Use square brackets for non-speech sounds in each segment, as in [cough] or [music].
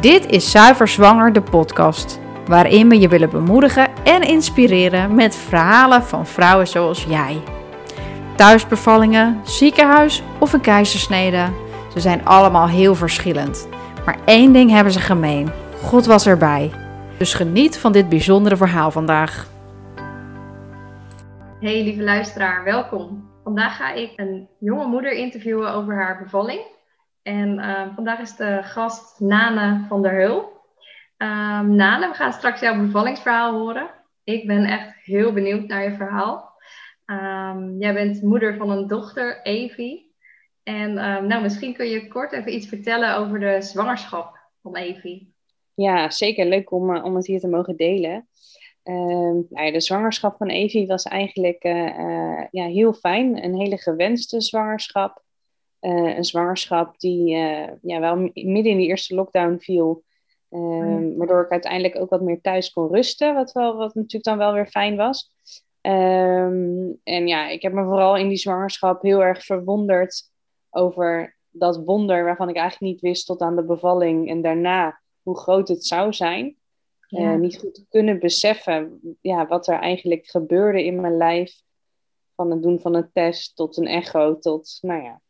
Dit is Zuiver Zwanger, de podcast, waarin we je willen bemoedigen en inspireren met verhalen van vrouwen zoals jij. Thuisbevallingen, ziekenhuis of een keizersnede, ze zijn allemaal heel verschillend. Maar één ding hebben ze gemeen: God was erbij. Dus geniet van dit bijzondere verhaal vandaag. Hey lieve luisteraar, welkom. Vandaag ga ik een jonge moeder interviewen over haar bevalling. En uh, vandaag is de gast Nane van der Heul. Um, Nane, we gaan straks jouw bevallingsverhaal horen. Ik ben echt heel benieuwd naar je verhaal. Um, jij bent moeder van een dochter, Evie. En nou, misschien kun je kort even iets vertellen over de zwangerschap van Evie. Ja, zeker. Leuk om, uh, om het hier te mogen delen. Nou de zwangerschap van Evie was eigenlijk uh, uh, ja, heel fijn. Een hele gewenste zwangerschap. Een zwangerschap die ja, wel midden in de eerste lockdown viel. Mm. Waardoor ik uiteindelijk ook wat meer thuis kon rusten. Wat, wel, wat natuurlijk dan wel weer fijn was. Um, en ja, ik heb me vooral in die zwangerschap heel erg verwonderd over dat wonder waarvan ik eigenlijk niet wist tot aan de bevalling en daarna hoe groot het zou zijn. Ja. Uh, niet goed kunnen beseffen ja, wat er eigenlijk gebeurde in mijn lijf. Van het doen van een test tot een echo tot, nou ja.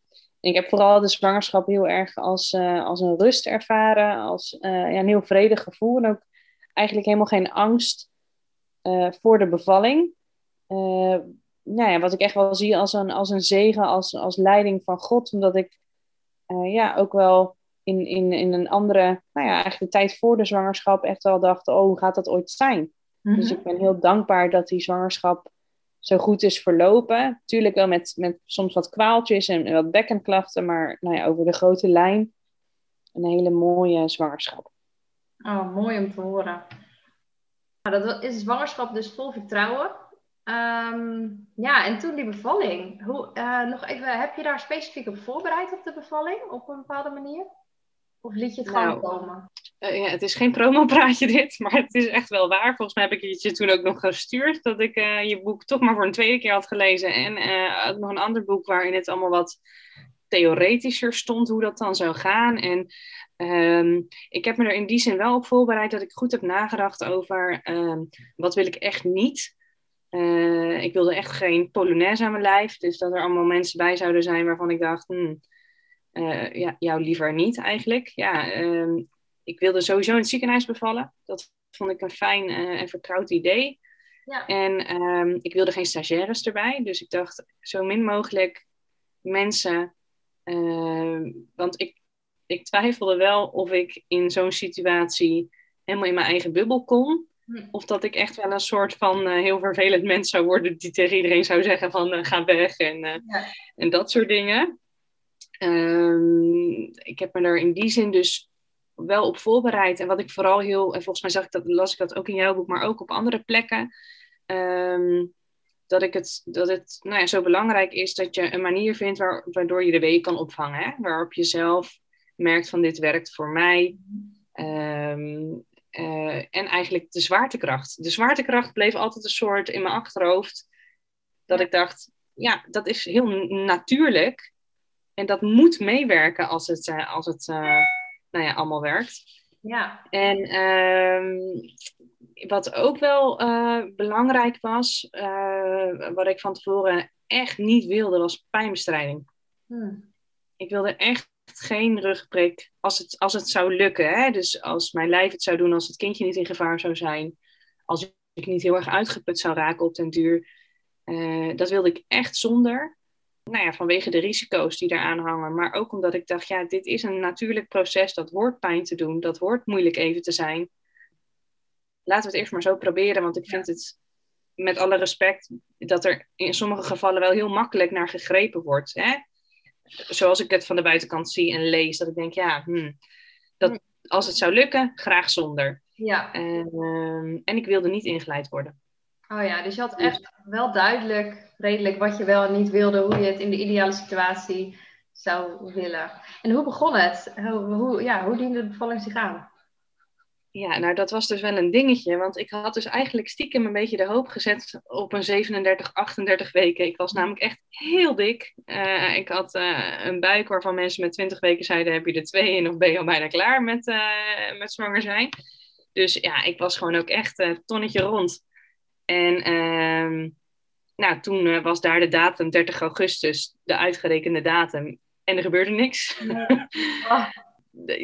Ik heb vooral de zwangerschap heel erg als, uh, als een rust ervaren, als uh, ja, een heel vredig gevoel. En ook eigenlijk helemaal geen angst voor de bevalling. nou ja, wat ik echt wel zie als een, als een zegen, als, als leiding van God. Omdat ik ja, ook wel in, in, in een andere, nou ja, eigenlijk de tijd voor de zwangerschap echt wel dacht, oh, hoe gaat dat ooit zijn? Dus ik ben heel dankbaar dat die zwangerschap zo goed is verlopen. Tuurlijk wel met, met soms wat kwaaltjes en wat bekkenklachten, maar nou ja, over de grote lijn een hele mooie zwangerschap. Oh, mooi om te horen. Nou, dat is zwangerschap dus vol vertrouwen. Um, ja, en toen die bevalling. Hoe, uh, nog even, heb je daar specifiek op voorbereid op de bevalling op een bepaalde manier? Of liet je het gewoon nou, komen? Uh, ja, het is geen promopraatje [laughs] dit, maar het is echt wel waar. Volgens mij heb ik je toen ook nog gestuurd dat ik uh, je boek toch maar voor een tweede keer had gelezen. En uh, nog een ander boek waarin het allemaal wat theoretischer stond hoe dat dan zou gaan. En um, ik heb me er in die zin wel op voorbereid dat ik goed heb nagedacht over um, wat wil ik echt niet. Ik wilde echt geen polonaise aan mijn lijf. Dus dat er allemaal mensen bij zouden zijn waarvan ik dacht, hmm, ja, jou liever niet eigenlijk. Ja, um, ik wilde sowieso in het ziekenhuis bevallen. Dat vond ik een fijn uh, en vertrouwd idee. Ja. En um, ik wilde geen stagiaires erbij. Dus ik dacht, zo min mogelijk mensen. Uh, want ik, ik twijfelde wel of ik in zo'n situatie helemaal in mijn eigen bubbel kon. Hm. Of dat ik echt wel een soort van uh, heel vervelend mens zou worden die tegen iedereen zou zeggen van uh, ga weg en, ja. en dat soort dingen. Um, ik heb me er in die zin dus wel op voorbereid. En wat ik vooral heel, en volgens mij zag ik dat, las ik dat ook in jouw boek, maar ook op andere plekken. Um, dat, ik het, dat het nou ja, zo belangrijk is dat je een manier vindt waar, waardoor je de week kan opvangen. Hè? Waarop je zelf merkt van dit werkt voor mij. Um, uh, en eigenlijk de zwaartekracht. De zwaartekracht bleef altijd een soort in mijn achterhoofd. Dat ik dacht, ja, dat is heel natuurlijk. En dat moet meewerken als het, uh, als het uh, nou ja, allemaal werkt. Ja. En um, wat ook wel belangrijk was, wat ik van tevoren echt niet wilde, was pijnbestrijding. Hmm. Ik wilde echt geen rugprik als het, als het zou lukken. Hè? Dus als mijn lijf het zou doen, als het kindje niet in gevaar zou zijn. Als ik niet heel erg uitgeput zou raken op den duur. Uh, dat wilde ik echt zonder. Nou ja, vanwege de risico's die eraan hangen. Maar ook omdat ik dacht, ja, dit is een natuurlijk proces. Dat hoort pijn te doen. Dat hoort moeilijk even te zijn. Laten we het eerst maar zo proberen. Want ik vind het, met alle respect, dat er in sommige gevallen wel heel makkelijk naar gegrepen wordt. Hè? zoals ik het van de buitenkant zie en lees, dat ik denk, ja, hmm, dat, als het zou lukken, graag zonder. Ja. Uh, en ik wilde niet ingeleid worden. Oh ja, dus je had echt wel duidelijk, redelijk wat je wel en niet wilde, hoe je het in de ideale situatie zou willen. En hoe begon het? Hoe, hoe, ja, hoe diende de bevalling zich aan? Ja, nou dat was dus wel een dingetje, want ik had dus eigenlijk stiekem een beetje de hoop gezet op een 37, 38 weken. Ik was namelijk echt heel dik. Uh, ik had uh, een buik waarvan mensen met 20 weken zeiden, heb je er twee in of ben je al bijna klaar met, uh, met zwanger zijn? Dus ja, ik was gewoon ook echt een tonnetje rond. En ehm, nou, toen was daar de datum 30 augustus, de uitgerekende datum. En er gebeurde niks. Ja. [laughs] Oh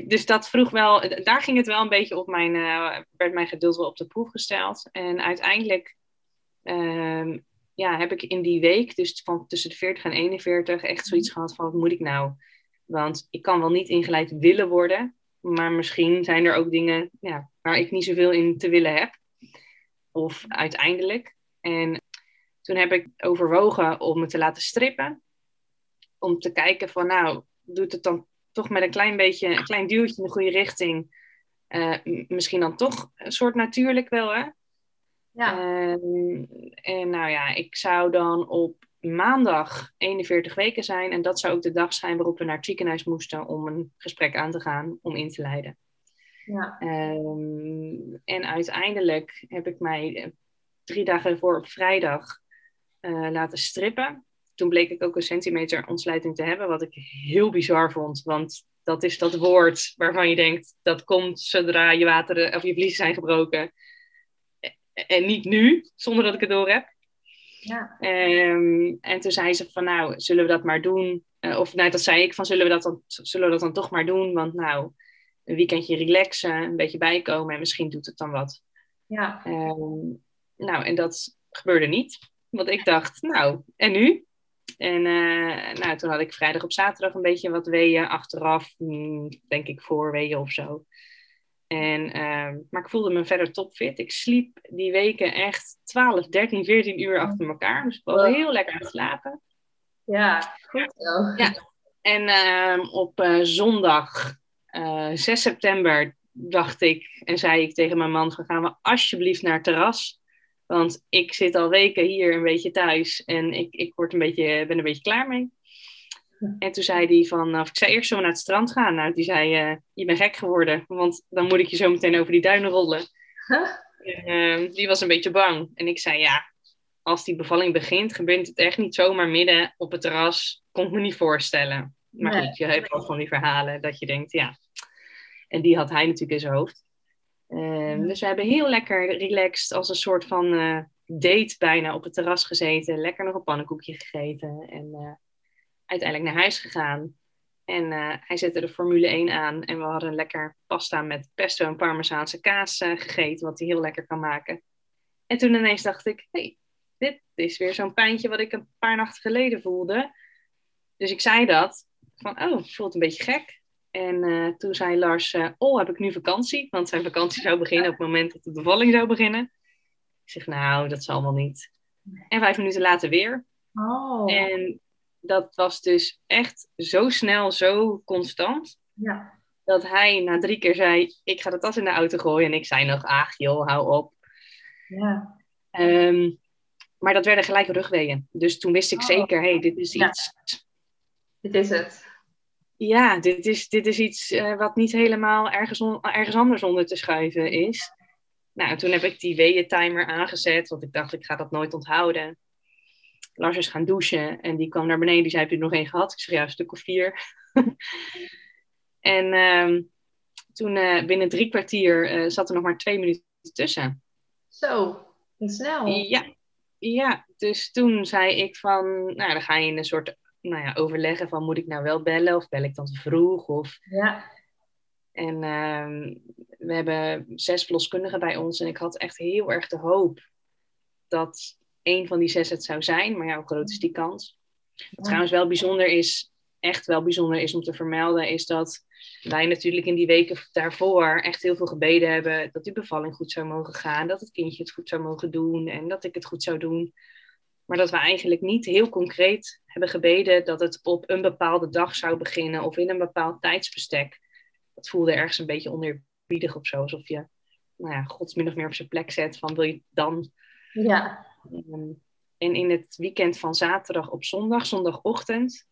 dus dat vroeg wel, daar ging het wel een beetje op mijn, uh, werd mijn geduld wel op de proef gesteld. En uiteindelijk ehm, ja, heb ik in die week, dus van tussen de 40 en 41, echt zoiets gehad van wat moet ik nou? Want ik kan wel niet ingeleid willen worden, maar misschien zijn er ook dingen ja, waar ik niet zoveel in te willen heb. Of uiteindelijk. En toen heb ik overwogen om me te laten strippen. Om te kijken van nou, doet het dan toch met een klein beetje, een klein duwtje in de goede richting. Uh, misschien dan toch een soort natuurlijk wel, hè? Ja. Uh, en nou ja, ik zou dan op maandag 41 weken zijn. En dat zou ook de dag zijn waarop we naar het ziekenhuis moesten om een gesprek aan te gaan, om in te leiden. Ja. Um, en uiteindelijk heb ik mij eh, drie dagen voor op vrijdag uh, laten strippen toen bleek ik ook een centimeter ontsluiting te hebben, wat ik heel bizar vond. Want dat is dat woord waarvan je denkt, dat komt zodra je wateren of je vliezen zijn gebroken. En niet nu, zonder dat ik het door heb. Ja. Um, en toen zei ze van, nou, zullen we dat maar doen? Uh, of nou, dat zei ik van, zullen we dat, dan, zullen we dat dan toch maar doen? Want nou, een weekendje relaxen, een beetje bijkomen en misschien doet het dan wat. Ja. Um, nou, en dat gebeurde niet. Want ik dacht, nou, en nu? En uh, nou, toen had ik vrijdag op zaterdag een beetje wat weeën achteraf, mm, denk ik voor weeën of zo. En, uh, maar ik voelde me verder topfit. Ik sliep die weken echt 12, 13, 14 uur achter elkaar. Dus ik was heel lekker aan het slapen. Ja, goed zo. Ja. En uh, op uh, zondag 6 september dacht ik en zei ik tegen mijn man: gaan we alsjeblieft naar het terras. Want ik zit al weken hier een beetje thuis en ik, ik word een beetje, ben een beetje klaar mee. En toen zei hij van, of ik zei eerst zo naar het strand gaan. Nou, die zei, uh, je bent gek geworden, want dan moet ik je zo meteen over die duinen rollen. En, uh, die was een beetje bang. En ik zei, ja, als die bevalling begint, gebeurt het echt niet zomaar midden op het terras. Kon ik me niet voorstellen. Maar nee. goed, je hebt wel van die verhalen dat je denkt, ja. En die had hij natuurlijk in zijn hoofd. Um, dus we hebben heel lekker relaxed als een soort van uh, date bijna op het terras gezeten. Lekker nog een pannenkoekje gegeten. En uh, uiteindelijk naar huis gegaan. En uh, hij zette de Formule 1 aan. En we hadden lekker pasta met pesto en parmezaanse kaas gegeten. Wat hij heel lekker kan maken. En toen ineens dacht ik, hey, dit is weer zo'n pijntje wat ik een paar nachten geleden voelde. Dus ik zei dat. Van, oh, het voelt een beetje gek. En uh, toen zei Lars, uh, oh, heb ik nu vakantie? Want zijn vakantie zou beginnen op het moment dat de bevalling zou beginnen. Ik zeg, nou, dat zal wel niet. En vijf minuten later weer. Oh. En dat was dus echt zo snel, zo constant. Ja. Dat hij na drie keer zei, ik ga de tas in de auto gooien. En ik zei nog, ach joh, hou op. Ja. Um, maar dat werden gelijk rugweeën. Dus toen wist ik oh. zeker, hé, hey, dit is iets. Dit is het ja, dit is, dit is iets uh, wat niet helemaal ergens, on, ergens anders onder te schuiven is. Nou, toen heb ik die weeën-timer aangezet, want ik dacht, ik ga dat nooit onthouden. Lars is gaan douchen en die kwam naar beneden. Die zei, heb je er nog één gehad? Ik zei, ja, een stuk of vier. [laughs] en uh, toen uh, binnen drie kwartier uh, zat er nog maar twee minuten tussen. Zo, snel. Ja, ja, dus toen zei ik van, nou, dan ga je in een soort nou ja, overleggen van moet ik nou wel bellen of bel ik dan te vroeg? Of... Ja. En uh, we hebben zes verloskundigen bij ons en ik had echt heel erg de hoop dat één van die zes het zou zijn. Maar ja, hoe groot is die kans? Wat trouwens wel bijzonder is, echt wel bijzonder is om te vermelden, is dat wij natuurlijk in die weken daarvoor echt heel veel gebeden hebben dat die bevalling goed zou mogen gaan, dat het kindje het goed zou mogen doen en dat ik het goed zou doen. Maar dat we eigenlijk niet heel concreet hebben gebeden dat het op een bepaalde dag zou beginnen of in een bepaald tijdsbestek. Dat voelde ergens een beetje oneerbiedig of zo. Alsof je nou ja, God min of meer op zijn plek zet van wil je dan. Ja. Ehm, en in het weekend van zaterdag op zondag, zondagochtend,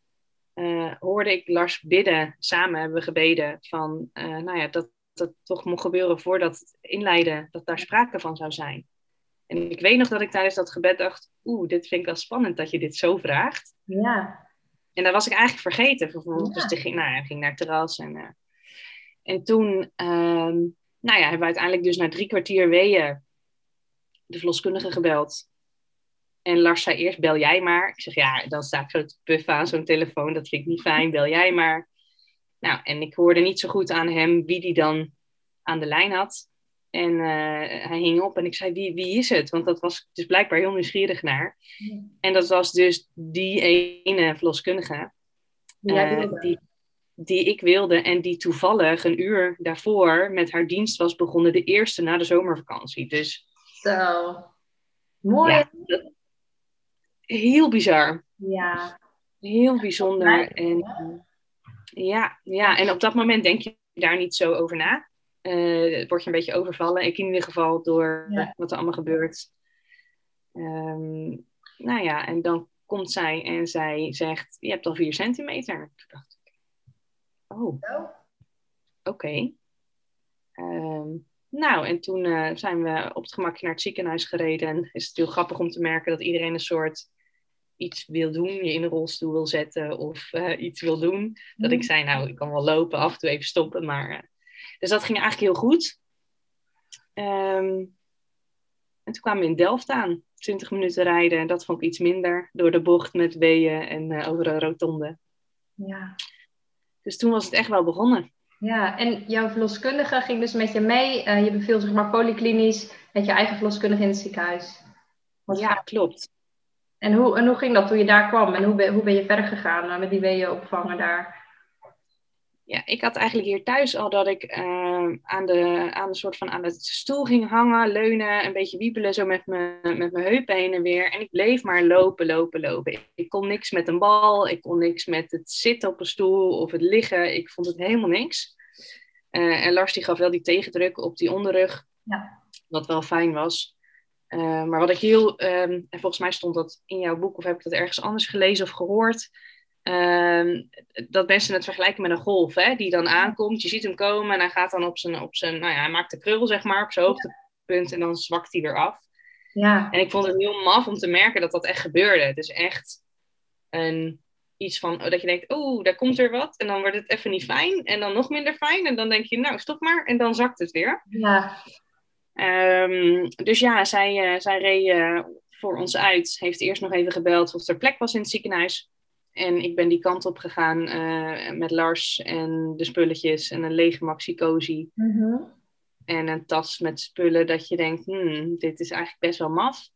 uh, hoorde ik Lars bidden. Samen hebben we gebeden van, uh, nou ja, dat het toch mocht gebeuren voordat het inleiden, dat daar sprake van zou zijn. En ik weet nog dat ik tijdens dat gebed dacht, oeh, dit vind ik wel spannend dat je dit zo vraagt. Ja. En dat was ik eigenlijk vergeten vervolgens. Dus ging, nou ja, ging naar het terras. En, uh, en toen, ehm, nou ja, hebben we uiteindelijk dus na drie kwartier weeën de verloskundige gebeld. En Lars zei eerst, bel jij maar. Ik zeg, ja, dan sta ik zo te puffen aan zo'n telefoon. Dat vind ik niet fijn, bel jij maar. Nou, en ik hoorde niet zo goed aan hem wie die dan aan de lijn had. En uh, hij hing op en ik zei, wie, wie is het? Want dat was dus blijkbaar heel nieuwsgierig naar. Ja. En dat was dus die ene verloskundige. Uh, die, die ik wilde en die toevallig een uur daarvoor met haar dienst was begonnen. De eerste na de zomervakantie. Dus... Zo. Mooi. Ja, dat, heel bizar. Ja. Heel bijzonder. En, ja, ja, en op dat moment denk je daar niet zo over na. Uh, word je een beetje overvallen. Ik in ieder geval door ja. wat er allemaal gebeurt. Um, nou ja, en dan komt zij en zij zegt: Je hebt al vier centimeter. Toen dacht ik: Oh, oké. Okay. Um, nou, en toen uh, zijn we op het gemakje naar het ziekenhuis gereden. En is het heel grappig om te merken dat iedereen een soort iets wil doen, je in een rolstoel wil zetten of uh, iets wil doen. Dat ik zei, nou, ik kan wel lopen, af en toe even stoppen. Maar, dus dat ging eigenlijk heel goed. Um, en toen kwamen we in Delft aan. 20 minuten rijden. En dat vond ik iets minder. Door de bocht met weeën en uh, over een rotonde. Ja. Dus toen was het echt wel begonnen. Ja, en jouw verloskundige ging dus met je mee. Uh, je beviel zeg maar polyklinisch met je eigen verloskundige in het ziekenhuis. Wat ja, klopt. En hoe, en hoe ging dat toen je daar kwam? En hoe ben, hoe ben je verder gegaan uh, met die weeën opvangen daar? Ja, ik had eigenlijk hier thuis al dat ik uh, aan, de, aan de soort van aan de stoel ging hangen, leunen, een beetje wiebelen zo met mijn met mijn heupen heen en weer. En ik bleef maar lopen, lopen, lopen. Ik, kon niks met een bal, ik kon niks met het zitten op een stoel of het liggen. Ik vond het helemaal niks. Uh, en Lars die gaf wel die tegendruk op die onderrug, ja. wat wel fijn was. Uh, maar wat ik heel, um, en volgens mij stond dat in jouw boek, of heb ik dat ergens anders gelezen of gehoord, um, dat mensen het vergelijken met een golf, hè, die dan aankomt. Je ziet hem komen en hij gaat dan op zijn, op zijn nou ja, hij maakt de krul, zeg maar, op zijn hoogtepunt en dan zwakt hij weer af. Ja. En ik vond het heel maf om te merken dat dat echt gebeurde. Het is echt een, iets van, dat je denkt, oeh, daar komt er wat. En dan wordt het even niet fijn en dan nog minder fijn. En dan denk je, nou, stop maar. En dan zakt het weer. Ja. Um, dus ja, zij, uh, zij reed uh, voor ons uit. Heeft eerst nog even gebeld of er plek was in het ziekenhuis. En ik ben die kant op gegaan uh, met Lars en de spulletjes en een lege maxicosi. Mm -hmm. En een tas met spullen dat je denkt, hmm, dit is eigenlijk best wel maf.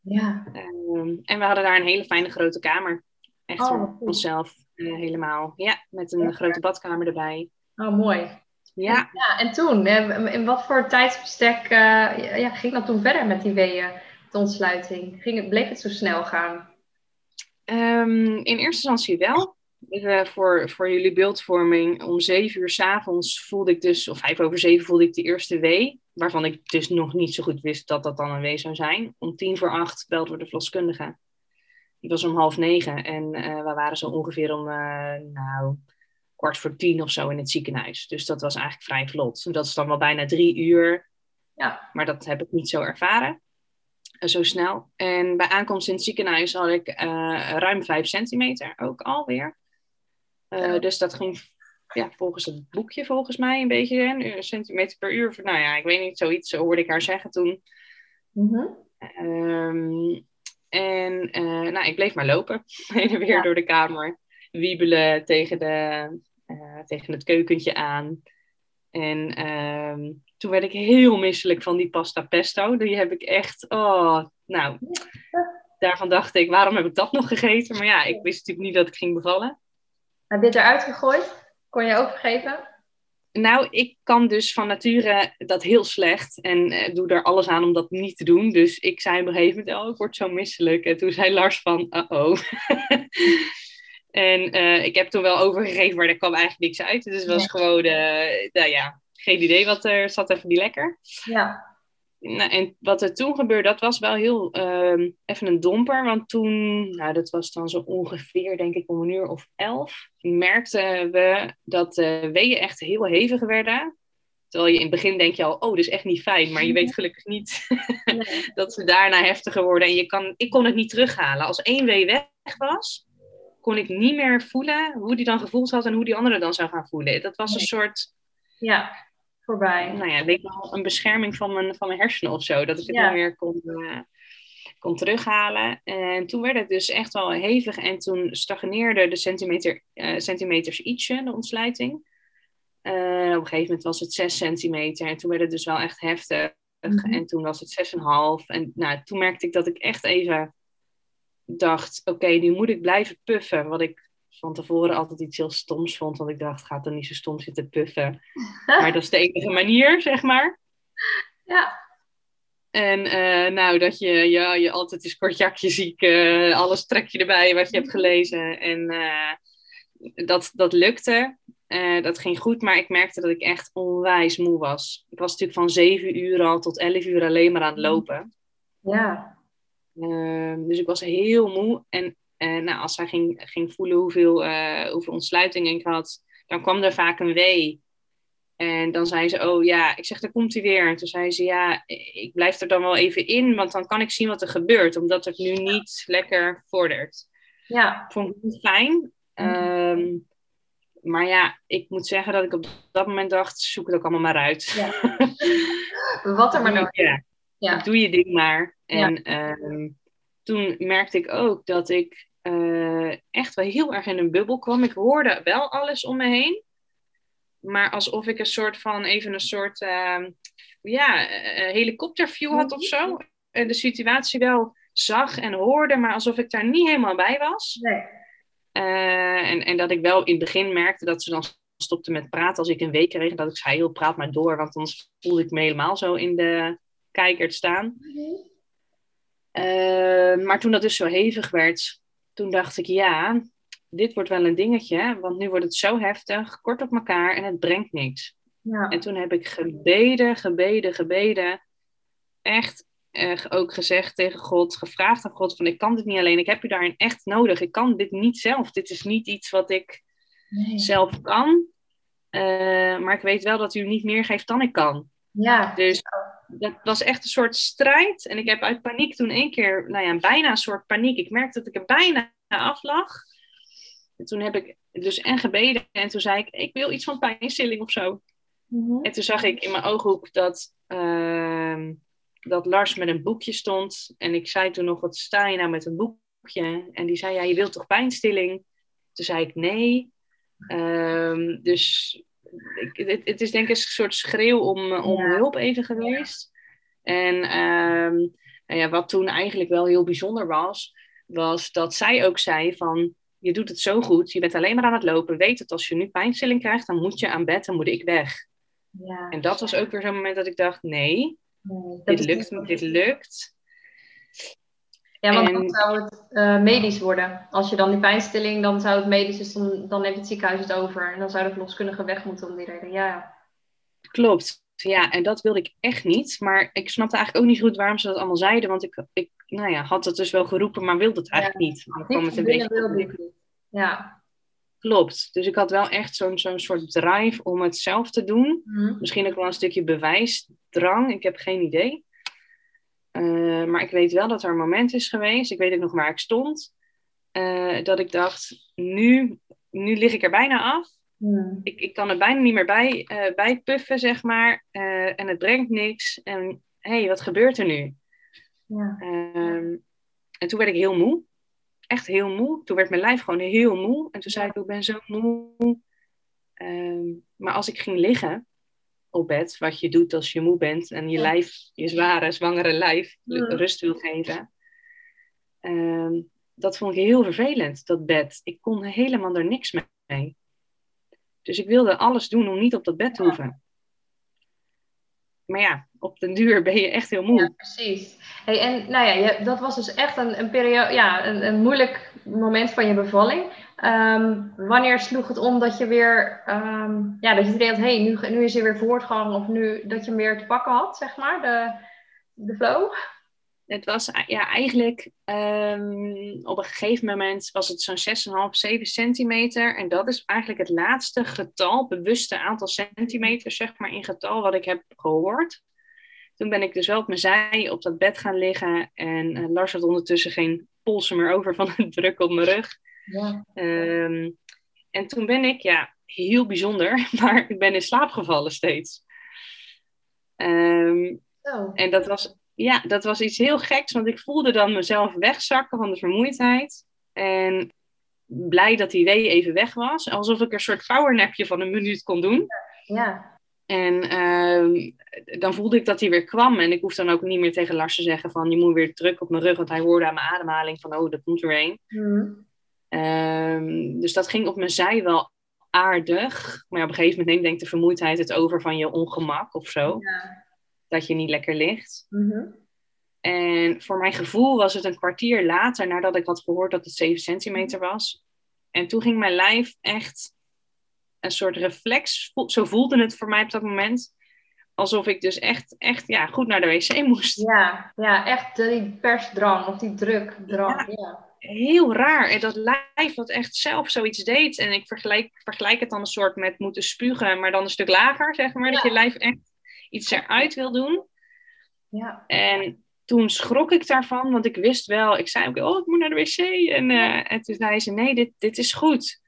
Ja. Um, en we hadden daar een hele fijne grote kamer. Echt oh, voor onszelf helemaal. Ja, met een ja. grote badkamer erbij. Oh, mooi. Ja. ja, en toen, in wat voor tijdsbestek uh, ja, ging dat toen verder met die weeën, de ontsluiting? Ging het, bleef het zo snel gaan? Um, in eerste instantie wel. Uh, voor, voor jullie beeldvorming, om zeven uur s avonds voelde ik dus, of vijf over zeven voelde ik de eerste wee. Waarvan ik dus nog niet zo goed wist dat dat dan een wee zou zijn. Om tien voor acht belde we de verloskundige. Die was om half negen en uh, we waren zo ongeveer om, uh, nou, kwart voor tien of zo in het ziekenhuis. Dus dat was eigenlijk vrij vlot. Dat is dan wel bijna drie uur. Ja. Maar dat heb ik niet zo ervaren. Uh, zo snel. En bij aankomst in het ziekenhuis had ik uh, ruim vijf centimeter ook alweer. Uh, ja. Dus dat ging ja, volgens het boekje volgens mij een beetje. Een centimeter per uur. Nou ja, ik weet niet, zoiets. Zo hoorde ik haar zeggen toen. Mm -hmm. um, en nou, ik bleef maar lopen. [laughs] Heen en weer ja. door de kamer. Wiebelen tegen de, uh, tegen het keukentje aan. En um, toen werd ik heel misselijk van die pasta pesto. Die heb ik echt, oh, nou, daarvan dacht ik, waarom heb ik dat nog gegeten? Maar ja, ik wist natuurlijk niet dat ik ging bevallen. Heb je het eruit gegooid? Kon je overgeven? Nou, ik kan dus van nature dat heel slecht en uh, doe er alles aan om dat niet te doen. Dus ik zei op een gegeven moment, oh, ik word zo misselijk. En toen zei Lars van, uh-oh. [laughs] En uh, ik heb toen wel overgegeven, maar er kwam eigenlijk niks uit. Dus het was gewoon, uh, nou ja, geen idee wat er zat even niet lekker. Ja. Nou, en wat er toen gebeurde, dat was wel heel uh, even een domper. Want toen, nou dat was dan zo ongeveer, denk ik, om een uur of elf, merkten we dat de weeën echt heel hevig werden. Terwijl je in het begin denk je al, oh, dit is echt niet fijn. Maar je weet gelukkig niet [laughs] dat ze daarna heftiger worden. En je kan, ik kon het niet terughalen. Als één wee weg was, kon ik niet meer voelen hoe die dan gevoeld had en hoe die andere dan zou gaan voelen. Dat was een soort, Ja, voorbij. nou ja, leek wel een bescherming van mijn, van mijn hersenen of zo. Dat ik het Ja. niet meer kon, eh, kon terughalen. En toen werd het dus echt wel hevig. En toen stagneerde de centimeter, eh, centimeters ietsje, de ontsluiting. Eh, op een gegeven moment was het 6 centimeter. En toen werd het dus wel echt heftig. Mhm. En toen was het 6,5. En nou, toen merkte ik dat ik echt even dacht: oké, nu moet ik blijven puffen. Wat ik van tevoren altijd iets heel stoms vond. Want ik dacht: gaat er niet zo stom zitten puffen. [laughs] Maar dat is de enige manier, zeg maar. Ja. En eh, nou, dat je, ja, je altijd is kortjakje ziek, eh, alles trek je erbij wat je hebt [laughs] gelezen. En eh, dat, dat lukte. Dat ging goed, maar ik merkte dat ik echt onwijs moe was. Ik was natuurlijk van zeven uur al tot elf uur alleen maar aan het lopen. Ja. Ehm, dus ik was heel moe. En eh, nou, als zij ging, ging voelen hoeveel, eh, hoeveel ontsluiting ik had, dan kwam er vaak een wee. En dan zei ze, oh ja, ik zeg, daar komt hij weer. En toen zei ze, ja, ik blijf er dan wel even in, want dan kan ik zien wat er gebeurt, omdat het nu niet lekker vordert. Ja. Ik vond het niet fijn. Ehm, maar ja, ik moet zeggen dat ik op dat moment dacht, zoek het ook allemaal maar uit. Ja. Wat er maar door. [laughs] Ja, Ja. doe je ding maar. En ehm, toen merkte ik ook dat ik eh, echt wel heel erg in een bubbel kwam. Ik hoorde wel alles om me heen. Maar alsof ik een soort van, even een soort, ehm, ja, eh, helikopterview had of zo. En de situatie wel zag en hoorde, maar alsof ik daar niet helemaal bij was. Nee. Eh, en, en dat ik wel in het begin merkte dat ze dan stopte met praten als ik een week kreeg. En dat ik zei, heel praat maar door, want anders voelde ik me helemaal zo in de kijker te staan. Eh, maar toen dat dus zo hevig werd, toen dacht ik, ja, dit wordt wel een dingetje. Want nu wordt het zo heftig, kort op elkaar en het brengt niks. Ja. En toen heb ik gebeden, gebeden, gebeden. Echt eh, ook gezegd tegen God, gevraagd aan God van ik kan dit niet alleen, ik heb u daarin echt nodig. Ik kan dit niet zelf. Dit is niet iets wat ik Nee. zelf kan. Eh, maar ik weet wel dat u niet meer geeft dan ik kan. Ja. Dus dat was echt een soort strijd. En ik heb uit paniek toen één keer, nou ja, bijna een soort paniek. Ik merkte dat ik er bijna af lag. En toen heb ik dus en gebeden. En toen zei ik, ik wil iets van pijnstilling of zo. Mhm. En toen zag ik in mijn ooghoek dat, ehm, dat Lars met een boekje stond. En ik zei toen nog, wat sta je nou met een boekje? En die zei, ja, je wilt toch pijnstilling? Toen zei ik, nee. Ehm, dus ik, het, het is denk ik een soort schreeuw om, om Ja. hulp even geweest. En ehm, nou ja, wat toen eigenlijk wel heel bijzonder was, was dat zij ook zei van... Je doet het zo goed, je bent alleen maar aan het lopen. Weet dat als je nu pijnstilling krijgt, dan moet je aan bed, dan moet ik weg. Ja. En dat was ook weer zo'n moment dat ik dacht, nee, Nee, dit lukt, dit lukt. Ja, want En- dan zou het eh, medisch worden. Als je dan die pijnstilling, dan zou het medisch, dus dan, dan neemt het ziekenhuis het over. En dan zou de verloskundige weg moeten om die reden. Ja. Klopt. Ja, en dat wilde ik echt niet. Maar ik snapte eigenlijk ook niet goed waarom ze dat allemaal zeiden. Want ik, ik nou ja, had het dus wel geroepen, maar wilde het eigenlijk niet. Dan kwam het een beetje niet. Ja. Klopt. Dus ik had wel echt zo'n zo'n soort drive om het zelf te doen. Mhm. Misschien ook wel een stukje bewijsdrang. Ik heb geen idee. Eh, maar ik weet wel dat er een moment is geweest. Ik weet ook nog waar ik stond. eh, dat ik dacht, nu, nu lig ik er bijna af. Mhm. Ik, ik kan er bijna niet meer bij, eh bij puffen, zeg maar. En het brengt niks. En hé, hey, wat gebeurt er nu? Ja. Ehm, en toen werd ik heel moe. Echt heel moe. Toen werd mijn lijf gewoon heel moe. En toen zei ik, ik ben zo moe. Ehm, maar als ik ging liggen op bed, wat je doet als je moe bent en je Ja. lijf, je zware, zwangere lijf, rust wil geven. ehm, dat vond ik heel vervelend, dat bed. Ik kon helemaal er niks mee. Dus ik wilde alles doen om niet op dat bed te hoeven. Maar ja, op den duur ben je echt heel moe. Ja, precies. Hey, en nou ja, je, dat was dus echt een, een periode, ja, een, een moeilijk moment van je bevalling. Ehm, wanneer sloeg het om dat je weer, ehm, ja, dat je idee had, hey, nu, nu is er weer voortgang of nu dat je hem weer te pakken had, zeg maar, de, de flow? Het was ja, eigenlijk ehm, op een gegeven moment was het zo'n 6,5, 7 centimeter. En dat is eigenlijk het laatste getal, bewuste aantal centimeters, zeg maar, in getal wat ik heb gehoord. Toen ben ik dus wel op mijn zij op dat bed gaan liggen. En uh, Lars had ondertussen geen polsen meer over van het [laughs] druk op mijn rug. Ja. Ehm, en toen ben ik, ja, heel bijzonder, [laughs] maar ik ben in slaap gevallen steeds. Um, oh. En dat was, ja, dat was iets heel geks, want ik voelde dan mezelf wegzakken van de vermoeidheid. En blij dat die wee even weg was. Alsof ik een soort powernapje van een minuut kon doen. Ja. En ehm, dan voelde ik dat hij weer kwam. En ik hoef dan ook niet meer tegen Lars te zeggen van... je moet weer druk op mijn rug. Want hij hoorde aan mijn ademhaling van... oh, dat komt er een. Mm. Ehm, dus dat ging op mijn zij wel aardig. Maar op een gegeven moment neemt denk ik de vermoeidheid het over van je ongemak of zo. Ja. Dat je niet lekker ligt. Mm En voor mijn gevoel was het een kwartier later nadat ik had gehoord dat het 7 centimeter was. En toen ging mijn lijf echt een soort reflex. Zo voelde het voor mij op dat moment. Alsof ik dus echt, echt ja, goed naar de wc moest. Ja, ja echt die persdrang of die drukdrang. Ja. ja. Heel raar. En dat lijf dat echt zelf zoiets deed. En ik vergelijk, vergelijk het dan een soort met moeten spugen, maar dan een stuk lager, zeg maar. Dat je lijf echt iets eruit wil doen. Ja. En toen schrok ik daarvan, want ik wist wel, ik zei ook, oh, ik moet naar de wc. En, uh, en toen zei ze, nee, dit, dit is goed.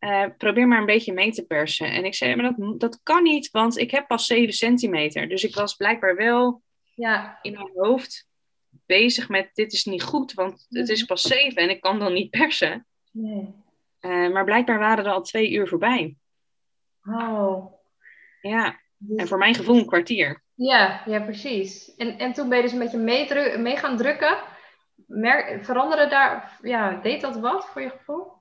Uh, probeer maar een beetje mee te persen. En ik zei, maar dat, dat kan niet, want ik heb pas 7 centimeter. Dus ik was blijkbaar wel ja. in mijn hoofd bezig met, dit is niet goed, want het is pas 7 en ik kan dan niet persen. Nee. Uh, maar blijkbaar waren er al twee uur voorbij. Oh. Ja, dus... en voor mijn gevoel een kwartier. Ja, ja precies. En, en toen ben je dus een beetje mee, mee gaan drukken. Mer veranderde daar, ja, deed dat wat voor je gevoel?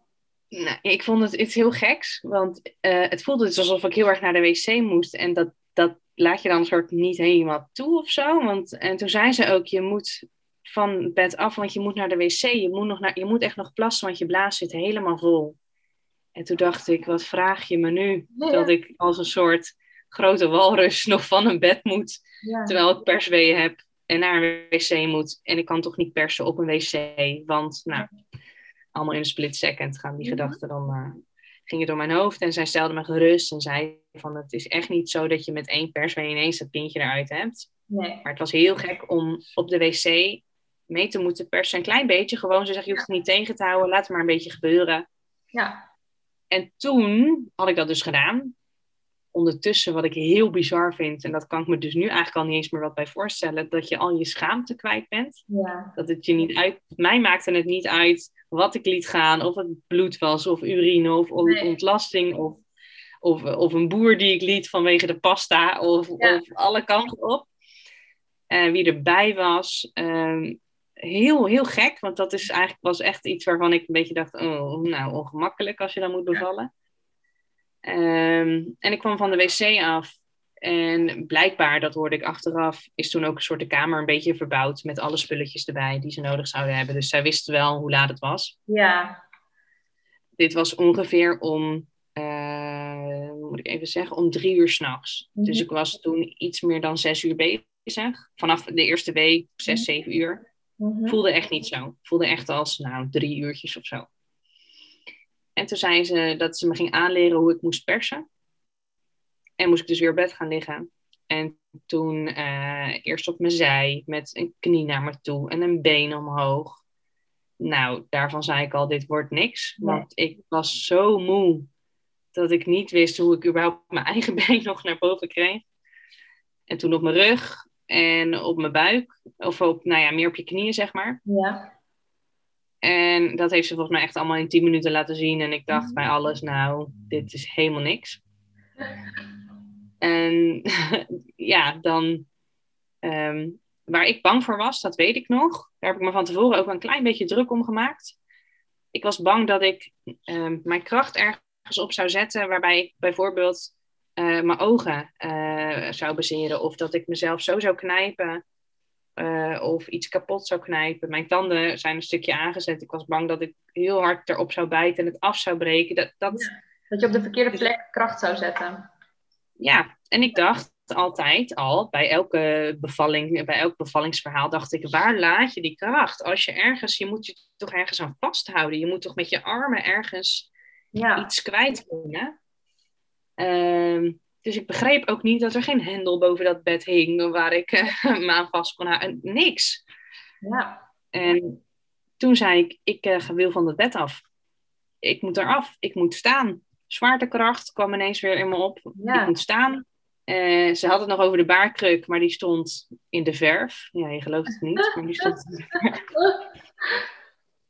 Nou, ik vond het iets heel geks, want uh, het voelde dus alsof ik heel erg naar de wc moest. En dat, dat laat je dan een soort niet helemaal toe of zo. Want, en toen zei ze ook, je moet van bed af, want je moet naar de wc. Je moet, nog naar, je moet echt nog plassen, want je blaas zit helemaal vol. En toen dacht ik, wat vraag je me nu? Dat ik als een soort grote walrus [laughs] nog van een bed moet. Terwijl ik persweeën heb en naar een wc moet. En ik kan toch niet persen op een wc, want nou allemaal in een split second gaan die gedachten dan, uh, gingen door mijn hoofd. En zij stelde me gerust en zei van het is echt niet zo dat je met één pers weer ineens dat pintje eruit hebt. Nee. Maar het was heel gek om op de wc mee te moeten persen. Een klein beetje, gewoon ze zeggen je hoeft het niet tegen te houden, laat het maar een beetje gebeuren. Ja. En toen had ik dat dus gedaan ondertussen, wat ik heel bizar vind, en dat kan ik me dus nu eigenlijk al niet eens meer wat bij voorstellen, dat je al je schaamte kwijt bent. Ja. Dat het je niet uit. Mij maakte het niet uit wat ik liet gaan, of het bloed was, of urine, of ontlasting, of, of, of een boer die ik liet vanwege de pasta, of, of alle kanten op. En wie erbij was. Ehm, heel, heel gek, want dat is eigenlijk, was echt iets waarvan ik een beetje dacht, oh, nou, ongemakkelijk als je dan moet bevallen. Ehm, en ik kwam van de wc af. En blijkbaar, dat hoorde ik achteraf, is toen ook een soort de kamer een beetje verbouwd met alle spulletjes erbij die ze nodig zouden hebben. Dus zij wisten wel hoe laat het was. Ja. Dit was ongeveer om, uh, moet ik even zeggen, om drie uur s'nachts. Mm Dus ik was toen iets meer dan zes uur bezig. Vanaf de eerste week, zes, mhm. zeven uur. Mm Voelde echt niet zo. Voelde echt als, nou, drie uurtjes of zo. En toen zei ze dat ze me ging aanleren hoe ik moest persen. En moest ik dus weer op bed gaan liggen. En toen uh, eerst op mijn zij met een knie naar me toe en een been omhoog. Nou, daarvan zei ik al, dit wordt niks. Want ik was zo moe dat ik niet wist hoe ik überhaupt mijn eigen [laughs] been nog naar boven kreeg. En toen op mijn rug en op mijn buik. Of op, nou ja, meer op je knieën, zeg maar. Ja. En dat heeft ze volgens mij echt allemaal in 10 minuten laten zien. En ik dacht bij alles, nou, dit is helemaal niks. [laughs] En [laughs] ja, dan. Ehm, waar ik bang voor was, dat weet ik nog. Daar heb ik me van tevoren ook een klein beetje druk om gemaakt. Ik was bang dat ik um, mijn kracht ergens op zou zetten, waarbij ik bijvoorbeeld uh, mijn ogen uh, zou baseren. Of dat ik mezelf zo zou knijpen uh, of iets kapot zou knijpen. Mijn tanden zijn een stukje aangezet. Ik was bang dat ik heel hard erop zou bijten en het af zou breken. Dat, dat... dat je op de verkeerde plek kracht zou zetten. Ja, en ik dacht, altijd al, bij elke bevalling, bij elk bevallingsverhaal, dacht ik, waar laat je die kracht? Als je ergens, je moet je toch ergens aan vasthouden. Je moet toch met je armen ergens Ja. iets kwijt kunnen. Ehm, dus ik begreep ook niet dat er geen hendel boven dat bed hing waar ik eh, [laughs] me aan vast kon houden. Niks. Ja. En toen zei ik, ik eh, wil van het bed af. Ik moet eraf, ik moet staan. Zwaartekracht kwam ineens weer in me op. Ja. Ik moet staan. Eh, ze had het nog over de baarkruk, maar die stond in de verf. Ja, je gelooft het niet, maar die stond in de verf. [laughs]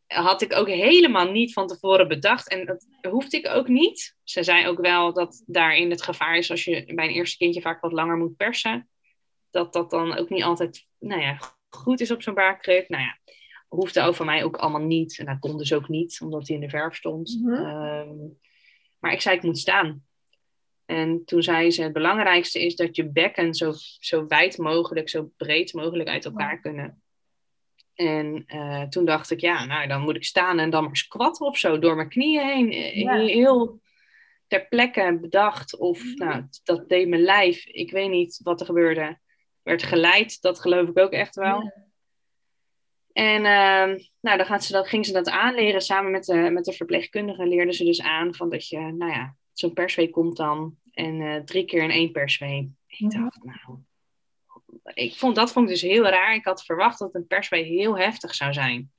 Had ik ook helemaal niet van tevoren bedacht. En dat hoefde ik ook niet. Ze zei ook wel dat daarin het gevaar is als je bij een eerste kindje vaak wat langer moet persen. Dat dat dan ook niet altijd nou ja, goed is op zo'n baarkruk. Nou ja, hoefde ook van mij ook allemaal niet. En dat kon dus ook niet, omdat hij in de verf stond. Mhm. Ehm, maar ik zei, ik moet staan. En toen zei ze, het belangrijkste is dat je bekken zo, zo wijd mogelijk, zo breed mogelijk uit elkaar kunnen. En eh, toen dacht ik, ja, nou dan moet ik staan en dan maar squatten of zo, door mijn knieën heen. Eh, Ja. Heel ter plekke bedacht. Of, nou, dat deed mijn lijf. Ik weet niet wat er gebeurde. Werd geleid, dat geloof ik ook echt wel. Ja. En ehm, nou, dan gaat ze dat, ging ze dat aanleren. Samen met de, met de verpleegkundige leerden ze dus aan van dat je, nou ja, zo'n perswee komt dan. En eh, drie keer in één perswee. Ik Mhm. dacht, nou, ik vond, dat vond ik dus heel raar. Ik had verwacht dat een perswee heel heftig zou zijn.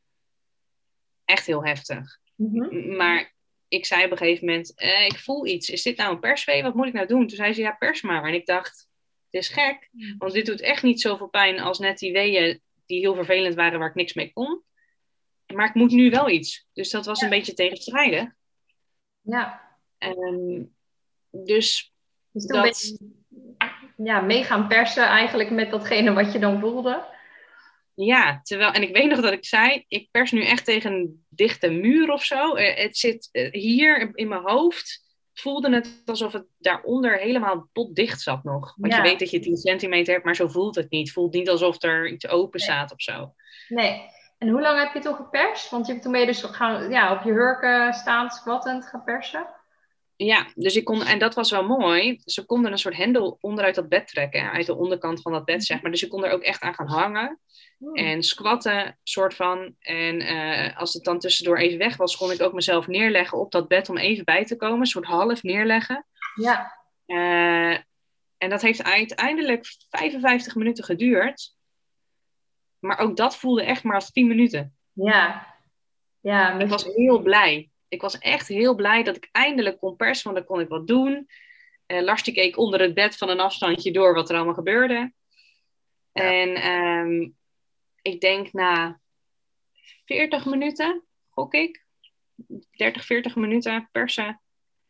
Echt heel heftig. Mhm. Maar ik zei op een gegeven moment, eh, ik voel iets. Is dit nou een perswee? Wat moet ik nou doen? Toen zei ze, ja, pers maar. En ik dacht, het is gek. Want dit doet echt niet zoveel pijn als net die weeën die heel vervelend waren waar ik niks mee kon. Maar ik moet nu wel iets. Dus dat was een beetje tegenstrijdig. Ja. Ehm, dus Dus dat, ja, mee gaan persen eigenlijk met datgene wat je dan voelde. ja, terwijl, en ik weet nog dat ik zei, ik pers nu echt tegen een dichte muur of zo. Eh, het zit eh, hier in mijn hoofd. Voelde het alsof het daaronder helemaal potdicht zat nog. Want Ja. je weet dat je 10 centimeter hebt, maar zo voelt het niet. Het voelt niet alsof er iets open Nee. staat of zo. Nee. En hoe lang heb je toen geperst? Want je hebt toen ben je dus gaan, ja, op je hurken staan, squattend gaan persen. Ja, dus ik kon, en dat was wel mooi. Ze konden een soort hendel onderuit dat bed trekken, uit de onderkant van dat bed, zeg maar. Dus je kon er ook echt aan gaan hangen Hmm. en squatten, soort van. En eh, als het dan tussendoor even weg was, kon ik ook mezelf neerleggen op dat bed om even bij te komen, een soort half neerleggen. Ja. Eh, en dat heeft uiteindelijk 55 minuten geduurd. Maar ook dat voelde echt maar als 10 minuten. Ja. Ja, Ik was heel blij. Ik was echt heel blij dat ik eindelijk kon persen, want dan kon ik wat doen. Eh Lars die keek onder het bed van een afstandje door wat er allemaal gebeurde. En ehm, ik denk na 40 minuten, gok ik, 30, 40 minuten persen,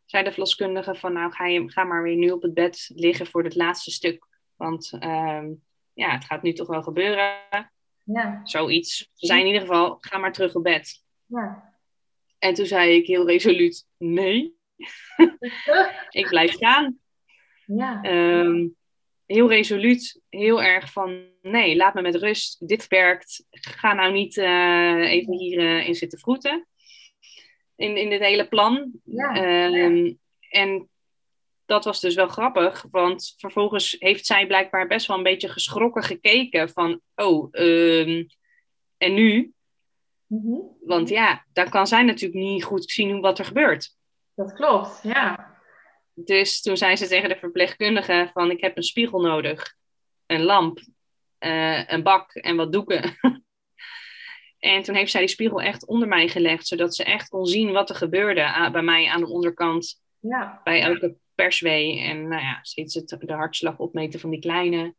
zei de verloskundige van nou ga, je, ga maar weer nu op het bed liggen voor het laatste stuk. Want ehm, ja, het gaat nu toch wel gebeuren. ja. Zoiets. Ze zei in ieder geval, ga maar terug op bed. Ja. En toen zei ik heel resoluut: nee, [laughs] ik blijf staan. Ja. Ehm, heel resoluut, heel erg van: nee, laat me met rust. Dit werkt. Ga nou niet eh, even hier eh, in zitten vroeten. In, in dit hele plan. Ja. Ehm, En dat was dus wel grappig, want vervolgens heeft zij blijkbaar best wel een beetje geschrokken gekeken van: oh, ehm, en nu? Mhm. Want ja, dan kan zij natuurlijk niet goed zien wat er gebeurt. Dat klopt, ja. Dus toen zei ze tegen de verpleegkundige van ik heb een spiegel nodig, een lamp, eh, een bak en wat doeken. [laughs] en toen heeft zij die spiegel echt onder mij gelegd, zodat ze echt kon zien wat er gebeurde bij mij aan de onderkant, Ja, bij elke perswee. En nou ja, de hartslag opmeten van die kleine.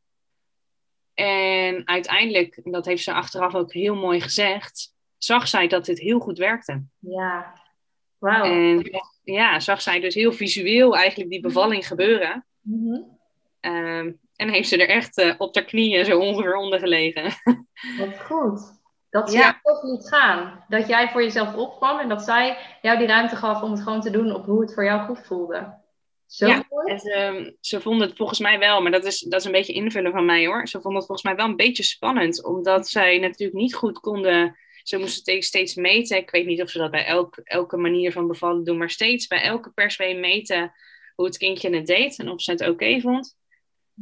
En uiteindelijk, en dat heeft ze achteraf ook heel mooi gezegd, zag zij dat dit heel goed werkte. ja. Wauw. En ja, zag zij dus heel visueel eigenlijk die bevalling gebeuren. Mhm. Ehm, en heeft ze er echt eh, op haar knieën zo ongeveer onder gelegen. [laughs] Wat goed. Dat ze Ja. toch liet gaan. Dat jij voor jezelf opkwam en dat zij jou die ruimte gaf om het gewoon te doen op hoe het voor jou goed voelde. Zo Ja. En ze, ze vonden het volgens mij wel, maar dat is, dat is een beetje invullen van mij hoor. Ze vonden het volgens mij wel een beetje spannend, omdat zij natuurlijk niet goed konden. Ze moesten steeds, steeds meten. Ik weet niet of ze dat bij elk, elke manier van bevallen doen, maar steeds bij elke perswee meten hoe het kindje het deed en of ze het oké vond.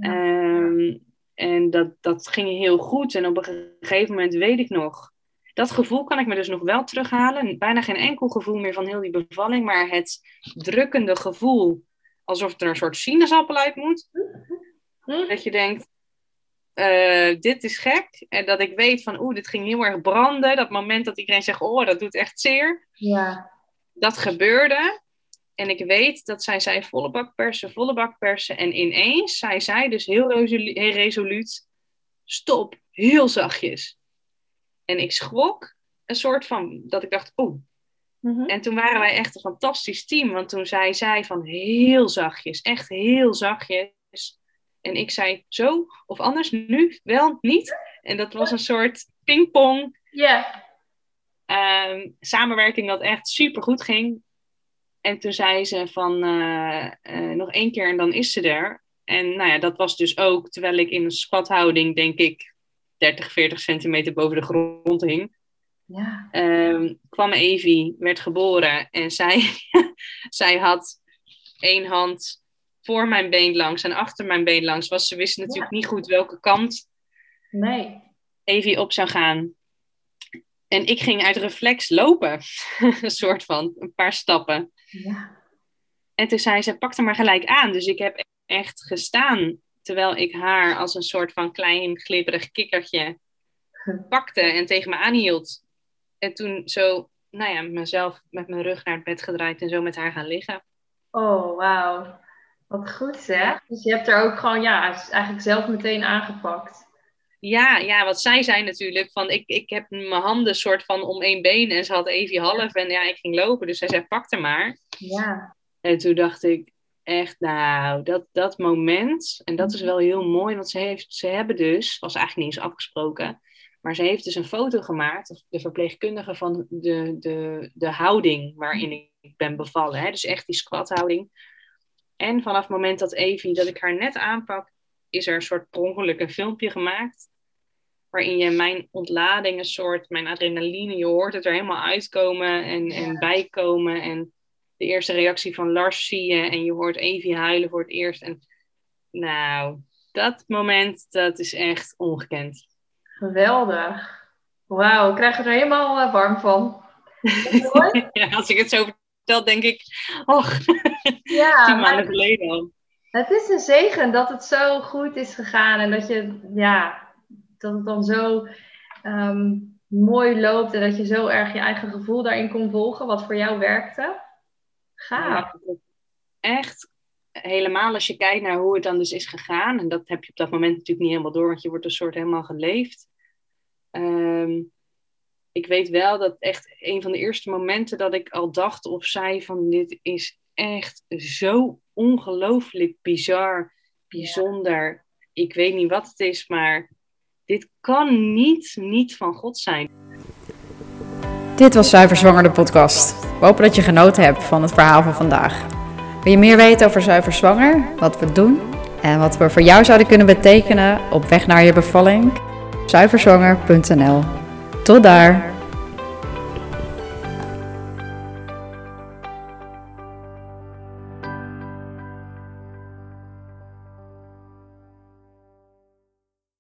Ehm, en dat, dat ging heel goed. En op een gegeven moment weet ik nog. Dat gevoel kan ik me dus nog wel terughalen. Bijna geen enkel gevoel meer van heel die bevalling. Maar het drukkende gevoel. Alsof er een soort sinaasappel uit moet. Hm? Dat je denkt, eh, dit is gek. En dat ik weet van, oeh, dit ging heel erg branden. Dat moment dat iedereen zegt, oh, dat doet echt zeer. Ja. Dat gebeurde. En ik weet dat zij zei volle bak persen, volle bak persen. En ineens zei zij dus heel, resolu- heel resoluut, stop, heel zachtjes. En ik schrok een soort van, dat ik dacht, oeh. Mhm. En toen waren wij echt een fantastisch team. Want toen zei zij van heel zachtjes, echt heel zachtjes. En ik zei zo, of anders, nu, wel, niet. En dat was een soort pingpong Ja. ehm, samenwerking dat echt super goed ging. En toen zei ze van eh, eh, nog één keer en dan is ze er. En nou ja, dat was dus ook terwijl ik in een squathouding, denk ik, 30, 40 centimeter boven de grond hing. Ja. Ehm, kwam Evie, werd geboren en zij, [laughs] zij had één hand voor mijn been langs en achter mijn been langs. Was, ze wist natuurlijk niet goed welke kant Nee. Evie op zou gaan. En ik ging uit reflex lopen, [laughs] een soort van, een paar stappen. Ja. En toen zei ze, pak er maar gelijk aan. Dus ik heb echt gestaan, terwijl ik haar als een soort van klein glibberig kikkertje [laughs] pakte en tegen me aanhield. En toen zo, nou ja, mezelf met mijn rug naar het bed gedraaid en zo met haar gaan liggen. Oh, wauw. Wat goed zeg. Dus je hebt er ook gewoon, ja, eigenlijk zelf meteen aangepakt. Ja, ja, wat zij zei natuurlijk, van ik, ik heb mijn handen soort van om één been en ze had Evie half en ja, ik ging lopen. Dus zij zei, pak er maar. Ja. En toen dacht ik echt, nou, dat, dat moment, en dat is wel heel mooi, want ze, heeft, ze hebben dus, was eigenlijk niet eens afgesproken, maar ze heeft dus een foto gemaakt, de verpleegkundige, van de, de, de houding waarin ik ben bevallen. Hè? Dus echt die squathouding. En vanaf het moment dat Evie, dat ik haar net aanpak, is er een soort per ongeluk een filmpje gemaakt. Waarin je mijn ontlading, een soort, mijn adrenaline, je hoort het er helemaal uitkomen en, en bijkomen. En de eerste reactie van Lars zie je en je hoort Evie huilen voor het eerst. En nou, dat moment, dat is echt ongekend. Geweldig. Wauw, ik krijg er helemaal eh, warm van. [laughs] Ja, als ik het zo vertel, denk ik, och, Ja, tien maanden geleden al. het is een zegen dat het zo goed is gegaan en dat je, ja, dat het dan zo ehm, mooi loopt en dat je zo erg je eigen gevoel daarin kon volgen, wat voor jou werkte. Gaaf. Ja, echt, helemaal als je kijkt naar hoe het dan dus is gegaan, en dat heb je op dat moment natuurlijk niet helemaal door, want je wordt een soort helemaal geleefd. Ehm, ik weet wel dat echt een van de eerste momenten dat ik al dacht of zei van dit is echt zo ongelooflijk bizar, bijzonder. Ik weet niet wat het is, maar dit kan niet, niet van God zijn. Dit was Zuiver Zwanger, de podcast. We hopen dat je genoten hebt van het verhaal van vandaag. Wil je meer weten over Zuiver Zwanger, wat we doen en wat we voor jou zouden kunnen betekenen op weg naar je bevalling? Zuiverzwanger.nl. Tot daar!